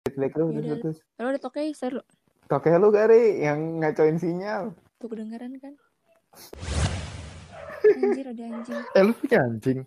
Feedback lu Yaudah, putus-putus. Lo udah toke seru. Toke lu kali yang ngacoin sinyal. Tuh kedengeran kan? Anjir ada anjing. Eh lu punya anjing.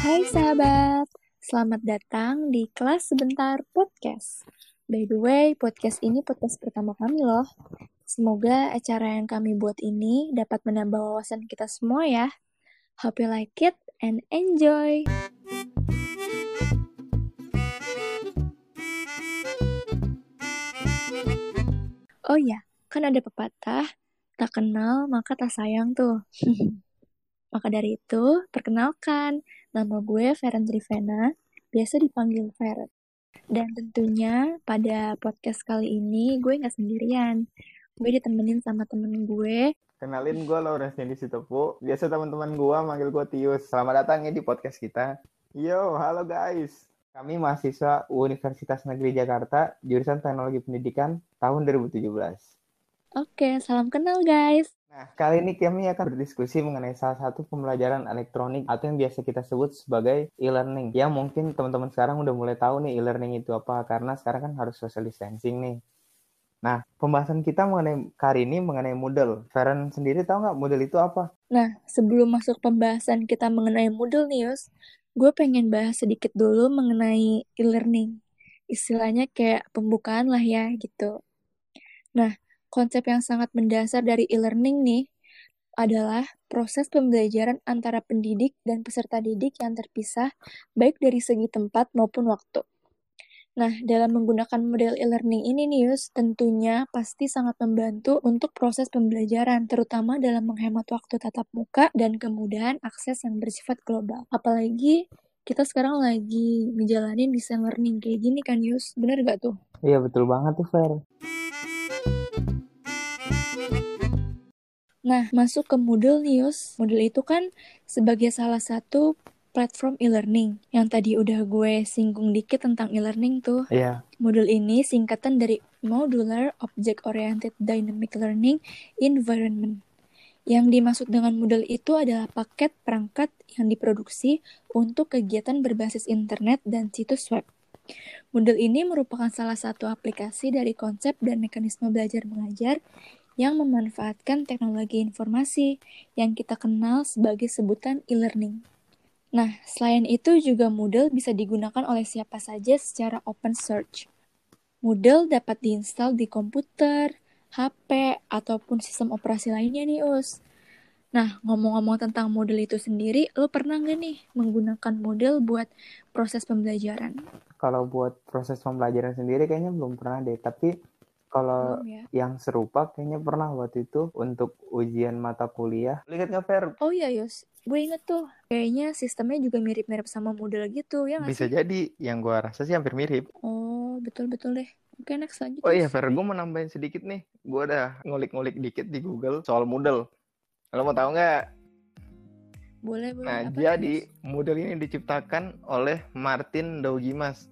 Hai sahabat, selamat datang di kelas sebentar podcast. By the way, podcast ini podcast pertama kami loh. Semoga acara yang kami buat ini dapat menambah wawasan kita semua ya. Hope you like it and enjoy. Oh ya, kan ada pepatah, tak kenal maka tak sayang tuh. Maka dari itu, perkenalkan, nama gue Feren Trivena, biasa dipanggil Feren. Dan tentunya pada podcast kali ini gue nggak sendirian. Gue ditemenin sama temen gue. Kenalin gue Laura Sandy Sitopu. Biasa teman-teman gue manggil gue Tius. Selamat datang ya di podcast kita. Yo, halo guys. Kami mahasiswa Universitas Negeri Jakarta, jurusan Teknologi Pendidikan tahun 2017. Oke, salam kenal guys. Nah, kali ini kami akan berdiskusi mengenai salah satu pembelajaran elektronik atau yang biasa kita sebut sebagai e-learning. Ya, mungkin teman-teman sekarang udah mulai tahu nih e-learning itu apa, karena sekarang kan harus social distancing nih. Nah, pembahasan kita mengenai kali ini mengenai Moodle. Feren sendiri tahu nggak Moodle itu apa? Nah, sebelum masuk pembahasan kita mengenai Moodle nih, Yus, gue pengen bahas sedikit dulu mengenai e-learning. Istilahnya kayak pembukaan lah ya, gitu. Nah, konsep yang sangat mendasar dari e-learning nih adalah proses pembelajaran antara pendidik dan peserta didik yang terpisah baik dari segi tempat maupun waktu. Nah, dalam menggunakan model e-learning ini nih, Yus, tentunya pasti sangat membantu untuk proses pembelajaran, terutama dalam menghemat waktu tatap muka dan kemudahan akses yang bersifat global. Apalagi kita sekarang lagi ngejalanin desain learning kayak gini kan, Yus? Bener gak tuh? Iya, betul banget tuh, Fer. Nah, masuk ke Moodle nih, Yus. Moodle itu kan sebagai salah satu platform e-learning. Yang tadi udah gue singgung dikit tentang e-learning tuh. Iya. Moodle ini singkatan dari Modular Object Oriented Dynamic Learning Environment. Yang dimaksud dengan Moodle itu adalah paket perangkat yang diproduksi untuk kegiatan berbasis internet dan situs web. Moodle ini merupakan salah satu aplikasi dari konsep dan mekanisme belajar mengajar yang memanfaatkan teknologi informasi yang kita kenal sebagai sebutan e-learning. Nah, selain itu juga Moodle bisa digunakan oleh siapa saja secara open search. Moodle dapat diinstal di komputer, HP, ataupun sistem operasi lainnya nih, Us. Nah, ngomong-ngomong tentang Moodle itu sendiri, lo pernah nggak nih menggunakan Moodle buat proses pembelajaran? Kalau buat proses pembelajaran sendiri kayaknya belum pernah deh, tapi kalau ya? yang serupa kayaknya pernah waktu itu untuk ujian mata kuliah. Lu Ingat nggak, Fer? Oh iya, Yus. Gue inget tuh. Kayaknya sistemnya juga mirip-mirip sama Moodle gitu, ya nggak Bisa sih? jadi, yang gua rasa sih hampir mirip. Oh, betul-betul deh. Oke, next lanjut, Oh iya. Fer, gue mau nambahin sedikit nih. Gue udah ngulik-ngulik dikit di Google soal Moodle. Lo mau tahu nggak? Boleh, boleh. Nah, Apa jadi? Moodle ini diciptakan oleh Martin Dougimas.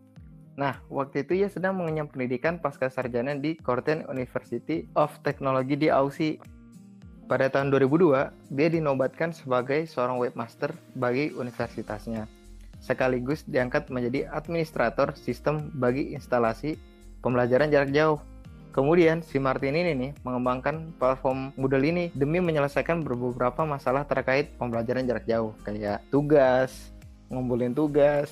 Nah, waktu itu ia sedang mengenyam pendidikan pasca sarjana di Corten University of Technology di Aussie. Pada tahun 2002, dia dinobatkan sebagai seorang webmaster bagi universitasnya. Sekaligus diangkat menjadi administrator sistem bagi instalasi pembelajaran jarak jauh. Kemudian si Martin ini nih mengembangkan platform Moodle ini demi menyelesaikan beberapa masalah terkait pembelajaran jarak jauh kayak tugas, ngumpulin tugas,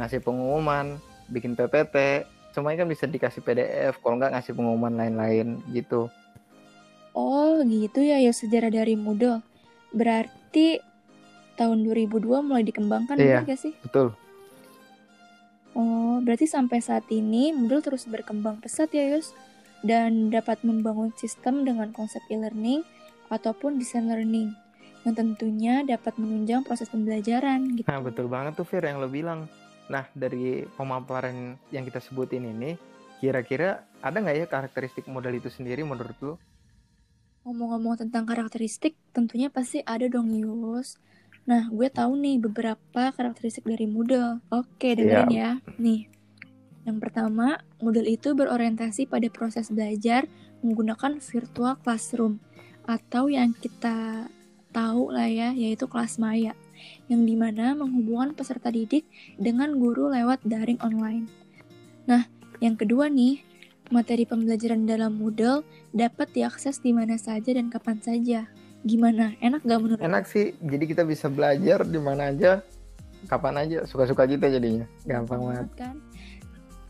ngasih pengumuman, bikin PPT, semuanya kan bisa dikasih PDF, kalau nggak ngasih pengumuman lain-lain gitu. Oh, gitu ya, ya sejarah dari Moodle. Berarti tahun 2002 mulai dikembangkan, Iya. bener gak sih? Betul. Oh, berarti sampai saat ini Moodle terus berkembang pesat ya, Yus? Dan dapat membangun sistem dengan konsep e-learning ataupun desain learning yang tentunya dapat menunjang proses pembelajaran gitu. Nah, betul banget tuh Fir yang lo bilang. Nah, dari pemaparan yang kita sebutin ini, kira-kira ada nggak ya karakteristik model itu sendiri menurut lo? Ngomong-ngomong tentang karakteristik, tentunya pasti ada dong, Yus. Nah, gue tahu nih beberapa karakteristik dari Moodle. Oke, dengerin ya. Nih, yang pertama, Moodle itu berorientasi pada proses belajar menggunakan virtual classroom atau yang kita tahu lah ya, yaitu kelas maya, yang di mana menghubungkan peserta didik dengan guru lewat daring online. Nah, yang kedua nih, materi pembelajaran dalam Moodle dapat diakses di mana saja dan kapan saja. Gimana? Enak gak menurut? Enak sih, jadi kita bisa belajar di mana aja, kapan aja, suka-suka kita jadinya. Gampang banget. Kan?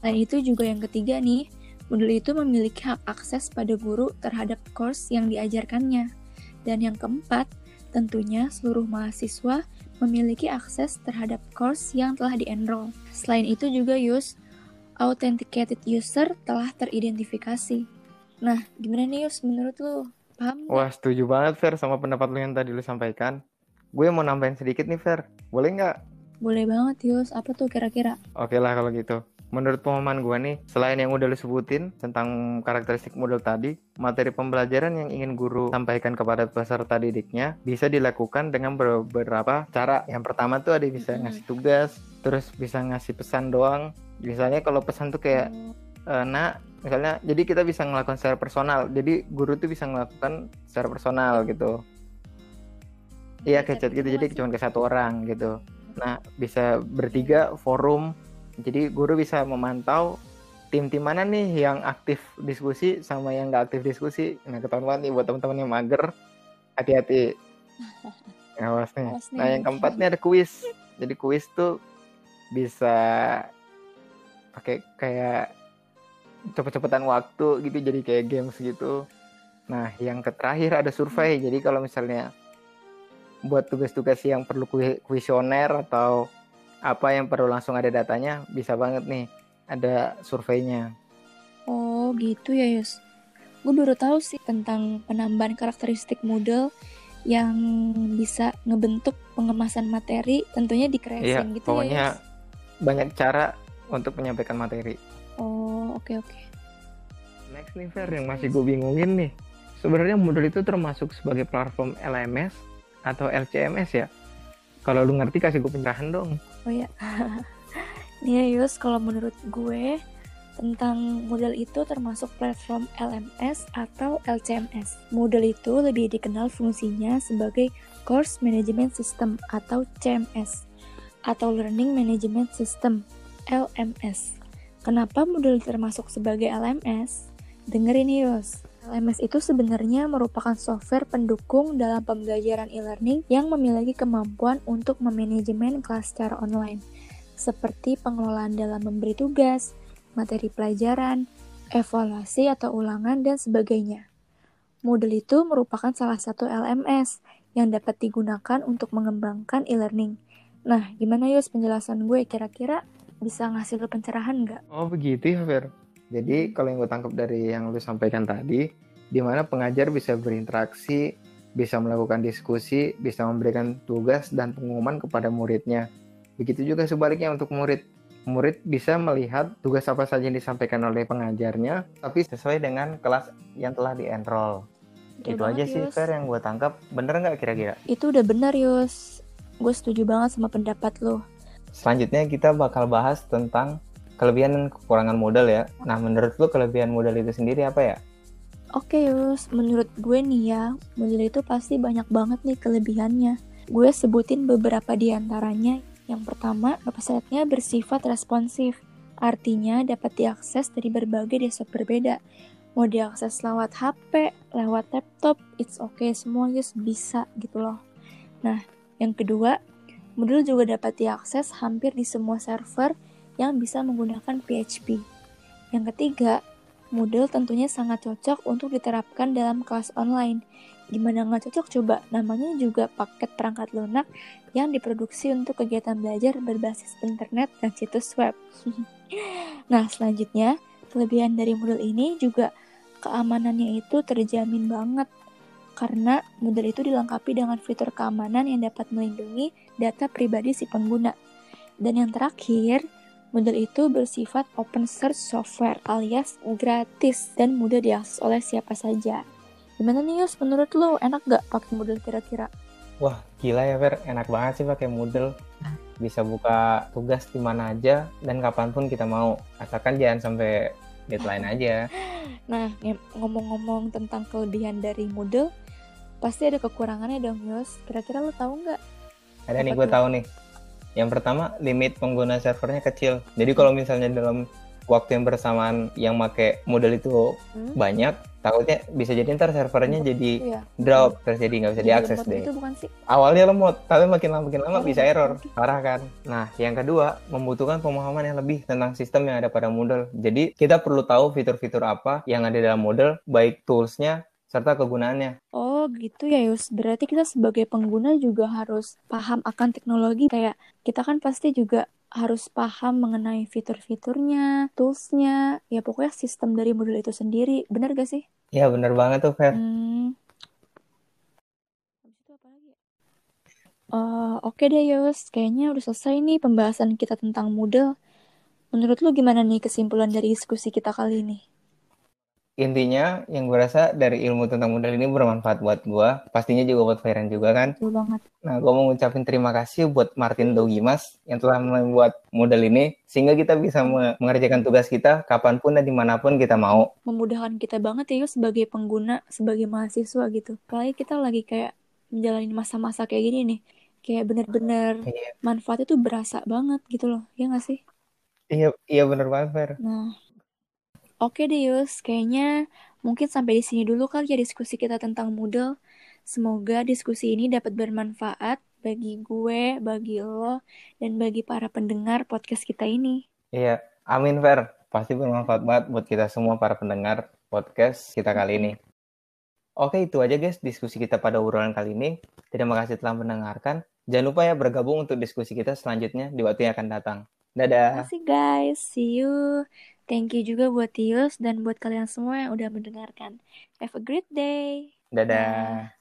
Selain itu juga yang ketiga nih, Moodle itu memiliki hak akses pada guru terhadap course yang diajarkannya. Dan yang keempat, tentunya seluruh mahasiswa memiliki akses terhadap course yang telah di-enroll. Selain itu juga Yus, authenticated user telah teridentifikasi. Nah, gimana nih Yus menurut lu? Paham? Wah, setuju banget Fer sama pendapat lu yang tadi lu sampaikan. Gue mau nambahin sedikit nih Fer, boleh nggak? Boleh banget Yus, apa tuh kira-kira? Oke lah kalau gitu menurut pemahaman gue nih, selain yang udah lu sebutin tentang karakteristik model tadi, materi pembelajaran yang ingin guru sampaikan kepada peserta didiknya bisa dilakukan dengan beberapa cara. Yang pertama tuh ada bisa ngasih tugas, terus bisa ngasih pesan doang. Misalnya kalau pesan tuh kayak, e, nak, misalnya, jadi kita bisa ngelakukan secara personal. Jadi guru tuh bisa melakukan secara personal gitu. Iya, kayak gitu. Jadi cuma ke satu orang gitu. Nah, bisa bertiga forum jadi guru bisa memantau tim-tim mana nih yang aktif diskusi sama yang nggak aktif diskusi. Nah ketahuan nih buat teman-teman yang mager, hati-hati. Awas nih. Nah yang keempat nih ada kuis. Jadi kuis tuh bisa pakai kayak cepet-cepetan waktu gitu jadi kayak games gitu. Nah yang terakhir ada survei. Jadi kalau misalnya buat tugas-tugas yang perlu kuesioner atau apa yang perlu langsung ada datanya bisa banget nih ada surveinya. Oh gitu ya Yus. Gue baru tahu sih tentang penambahan karakteristik model yang bisa ngebentuk pengemasan materi tentunya di iya, gitu pokoknya ya Yus. banyak cara untuk menyampaikan materi. Oh oke okay, oke. Okay. Next nih Fer yang masih gue bingungin nih. Sebenarnya model itu termasuk sebagai platform LMS atau LCMS ya? Kalau lu ngerti kasih gue pencerahan dong. Oh ya. Nih ya, Yus, kalau menurut gue tentang model itu termasuk platform LMS atau LCMS. Model itu lebih dikenal fungsinya sebagai Course Management System atau CMS atau Learning Management System LMS. Kenapa model termasuk sebagai LMS? Dengerin Yus. LMS itu sebenarnya merupakan software pendukung dalam pembelajaran e-learning yang memiliki kemampuan untuk memanajemen kelas secara online, seperti pengelolaan dalam memberi tugas, materi pelajaran, evaluasi atau ulangan, dan sebagainya. Model itu merupakan salah satu LMS yang dapat digunakan untuk mengembangkan e-learning. Nah, gimana Yus penjelasan gue? Kira-kira bisa ngasih lo pencerahan nggak? Oh begitu ya, Fer? Jadi kalau yang gue tangkap dari yang lu sampaikan tadi, di mana pengajar bisa berinteraksi, bisa melakukan diskusi, bisa memberikan tugas dan pengumuman kepada muridnya. Begitu juga sebaliknya untuk murid. Murid bisa melihat tugas apa saja yang disampaikan oleh pengajarnya, tapi sesuai dengan kelas yang telah di-enroll. Itu aja Yus. sih, Fer, yang gue tangkap. Bener nggak kira-kira? Itu udah bener, Yus. Gue setuju banget sama pendapat lo. Selanjutnya kita bakal bahas tentang kelebihan dan kekurangan modal ya. Nah, menurut lo kelebihan modal itu sendiri apa ya? Oke Yus, menurut gue nih ya, modal itu pasti banyak banget nih kelebihannya. Gue sebutin beberapa di antaranya. Yang pertama, websitenya bersifat responsif. Artinya dapat diakses dari berbagai desktop berbeda. Mau diakses lewat HP, lewat laptop, it's okay, semua Yus bisa gitu loh. Nah, yang kedua, modul juga dapat diakses hampir di semua server yang bisa menggunakan PHP. Yang ketiga, Moodle tentunya sangat cocok untuk diterapkan dalam kelas online. Gimana nggak cocok coba? Namanya juga paket perangkat lunak yang diproduksi untuk kegiatan belajar berbasis internet dan situs web. nah, selanjutnya, kelebihan dari Moodle ini juga keamanannya itu terjamin banget karena Moodle itu dilengkapi dengan fitur keamanan yang dapat melindungi data pribadi si pengguna. Dan yang terakhir, Model itu bersifat open source software alias gratis dan mudah diakses oleh siapa saja. Gimana nih Yus, menurut lo enak gak pakai model kira-kira? Wah, gila ya Fer, enak banget sih pakai model. Bisa buka tugas di mana aja dan kapan pun kita mau. Asalkan jangan sampai deadline aja. Nah, ngomong-ngomong tentang kelebihan dari model, pasti ada kekurangannya dong, Yos. Kira-kira lo tahu nggak? Ada nih gue tahu nih. Yang pertama limit pengguna servernya kecil. Jadi kalau misalnya dalam waktu yang bersamaan yang make model itu Hmm? banyak, takutnya bisa jadi ntar servernya jadi Iya. drop terus jadi nggak bisa Jadi diakses deh. Itu bukan sih? Awalnya lemot, tapi makin lama makin lama Parah bisa error, parah kan. Nah, yang kedua membutuhkan pemahaman yang lebih tentang sistem yang ada pada model. Jadi kita perlu tahu fitur-fitur apa yang ada dalam model, baik toolsnya serta kegunaannya. Oh gitu ya Yus, berarti kita sebagai pengguna juga harus paham akan teknologi kayak kita kan pasti juga harus paham mengenai fitur-fiturnya, toolsnya, ya pokoknya sistem dari model itu sendiri, bener gak sih? Ya bener banget tuh, Fer. Hmm. Ya? Eh, oke deh Yus, kayaknya udah selesai nih pembahasan kita tentang Moodle. Menurut lu gimana nih kesimpulan dari diskusi kita kali ini? Intinya yang gue rasa dari ilmu tentang model ini bermanfaat buat gue, pastinya juga buat Fairan juga kan. Betul banget. Nah, gue mau ngucapin terima kasih buat Martin Dogimas yang telah membuat model ini sehingga kita bisa me- mengerjakan tugas kita kapan pun dan di mana pun kita mau. Memudahkan kita banget ya Yus sebagai pengguna, sebagai mahasiswa gitu. Apalagi kita lagi kayak menjalani masa-masa kayak gini nih. Kayak bener-bener Iya, manfaatnya tuh berasa banget gitu loh. Ya nggak sih? iya, iya bener banget, Fer. Nah, oke deh Yus. Kayaknya mungkin sampai di sini dulu kali ya diskusi kita tentang Moodle. Semoga diskusi ini dapat bermanfaat bagi gue, bagi lo, dan bagi para pendengar podcast kita ini. Iya, amin, Fer. Pasti bermanfaat banget buat kita semua para pendengar podcast kita kali ini. Oke, itu aja guys diskusi kita pada obrolan kali ini. Terima kasih telah mendengarkan. Jangan lupa ya bergabung untuk diskusi kita selanjutnya di waktu yang akan datang. Terima Dadah. kasih guys. See you. Thank you juga buat Tius dan buat kalian semua yang udah mendengarkan. Have a great day. Dadah.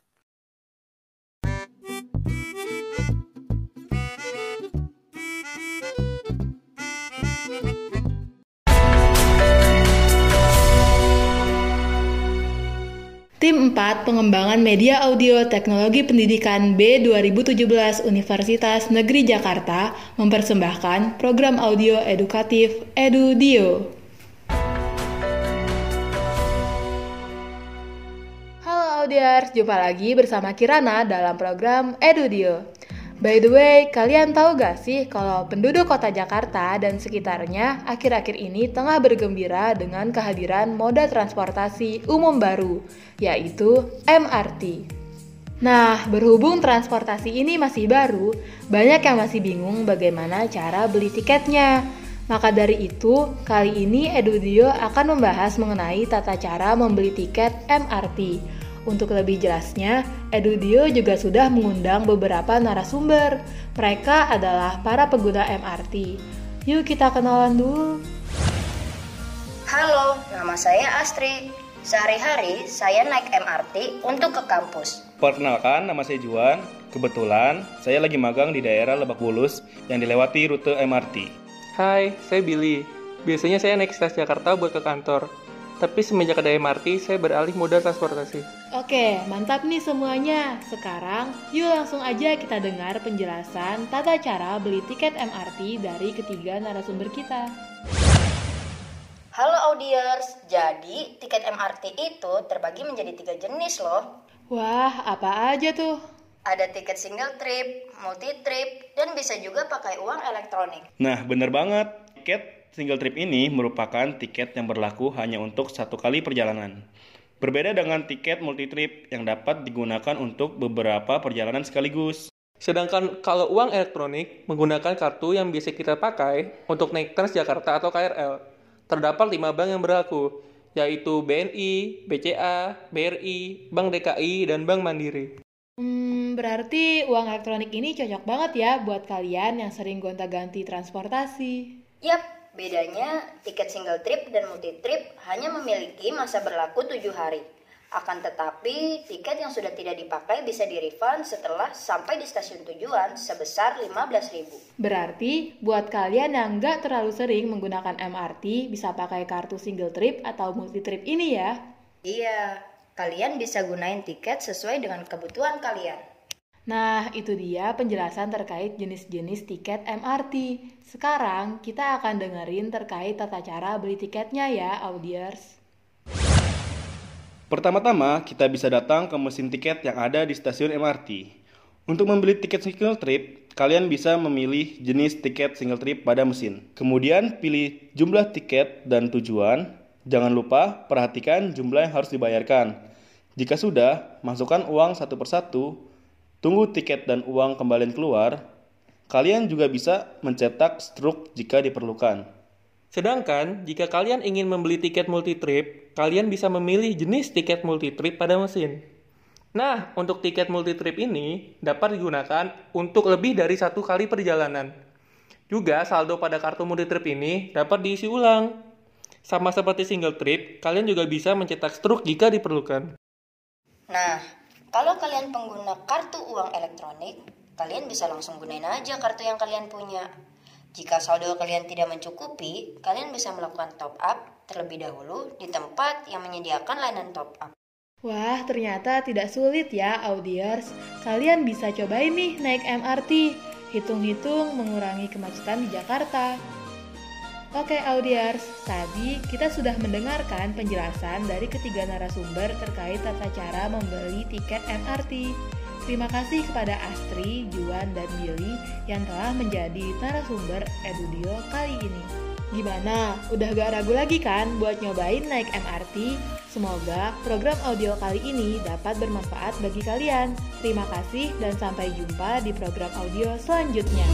Tim 4 Pengembangan Media Audio Teknologi Pendidikan B 2017 Universitas Negeri Jakarta mempersembahkan program audio edukatif EduDio. Halo audiers, jumpa lagi bersama Kirana dalam program EduDio. By the way, kalian tahu gak sih kalau penduduk kota Jakarta dan sekitarnya akhir-akhir ini tengah bergembira dengan kehadiran moda transportasi umum baru, yaitu MRT. Nah, berhubung transportasi ini masih baru, banyak yang masih bingung bagaimana cara beli tiketnya. Maka dari itu, kali ini EduDio akan membahas mengenai tata cara membeli tiket MRT. Untuk lebih jelasnya, EduDio juga sudah mengundang beberapa narasumber. Mereka adalah para pengguna MRT. Yuk kita kenalan dulu. Halo, nama saya Astri. Sehari-hari saya naik MRT untuk ke kampus. Perkenalkan, nama saya Juan. Kebetulan, saya lagi magang di daerah Lebak Bulus yang dilewati rute MRT. Hai, saya Billy. Biasanya saya naik stasiun Jakarta buat ke kantor. Tapi semenjak ada MRT, saya beralih moda transportasi. Oke, mantap nih semuanya. Sekarang, yuk langsung aja kita dengar penjelasan tata cara beli tiket MRT dari ketiga narasumber kita. Halo audiers, jadi tiket MRT itu terbagi menjadi tiga jenis loh. Wah, apa aja tuh? Ada tiket single trip, multi trip, dan bisa juga pakai uang elektronik. Nah, bener banget. Tiket single trip ini merupakan tiket yang berlaku hanya untuk satu kali perjalanan. Berbeda dengan tiket multi trip yang dapat digunakan untuk beberapa perjalanan sekaligus. Sedangkan kalau uang elektronik menggunakan kartu yang biasa kita pakai untuk naik Transjakarta atau KRL. Terdapat lima bank yang berlaku, yaitu BNI, BCA, BRI, Bank DKI, dan Bank Mandiri. Hmm, berarti uang elektronik ini cocok banget ya buat kalian yang sering gonta-ganti transportasi. Yap, bedanya tiket single trip dan multi trip hanya memiliki masa berlaku tujuh hari. Akan tetapi, tiket yang sudah tidak dipakai bisa di-refund setelah sampai di stasiun tujuan sebesar 15.000. Berarti buat kalian yang nggak terlalu sering menggunakan MRT bisa pakai kartu single trip atau multi trip ini ya. Iya, kalian bisa gunain tiket sesuai dengan kebutuhan kalian. Nah, itu dia penjelasan terkait jenis-jenis tiket MRT. Sekarang kita akan dengerin terkait tata cara beli tiketnya ya, audiers. Pertama-tama, kita bisa datang ke mesin tiket yang ada di stasiun MRT. Untuk membeli tiket single trip, kalian bisa memilih jenis tiket single trip pada mesin. Kemudian pilih jumlah tiket dan tujuan. Jangan lupa perhatikan jumlah yang harus dibayarkan. Jika sudah, masukkan uang satu persatu, tunggu tiket dan uang kembalian keluar. Kalian juga bisa mencetak struk jika diperlukan. Sedangkan, jika kalian ingin membeli tiket multi-trip, kalian bisa memilih jenis tiket multi-trip pada mesin. Nah, untuk tiket multi-trip ini dapat digunakan untuk lebih dari satu kali perjalanan. Juga, saldo pada kartu multi-trip ini dapat diisi ulang. Sama seperti single trip, kalian juga bisa mencetak struk jika diperlukan. Nah, kalau kalian pengguna kartu uang elektronik, kalian bisa langsung gunain aja kartu yang kalian punya. Jika saldo kalian tidak mencukupi, kalian bisa melakukan top up terlebih dahulu di tempat yang menyediakan layanan top up. Wah, ternyata tidak sulit ya, audiers. Kalian bisa cobain nih naik MRT. Hitung-hitung mengurangi kemacetan di Jakarta. Oke audiers, tadi kita sudah mendengarkan penjelasan dari ketiga narasumber terkait tata cara membeli tiket MRT. Terima kasih kepada Astri, Juan, dan Billy yang telah menjadi narasumber Edudio kali ini. Gimana? Udah gak ragu lagi kan buat nyobain naik MRT? Semoga program audio kali ini dapat bermanfaat bagi kalian. Terima kasih dan sampai jumpa di program audio selanjutnya.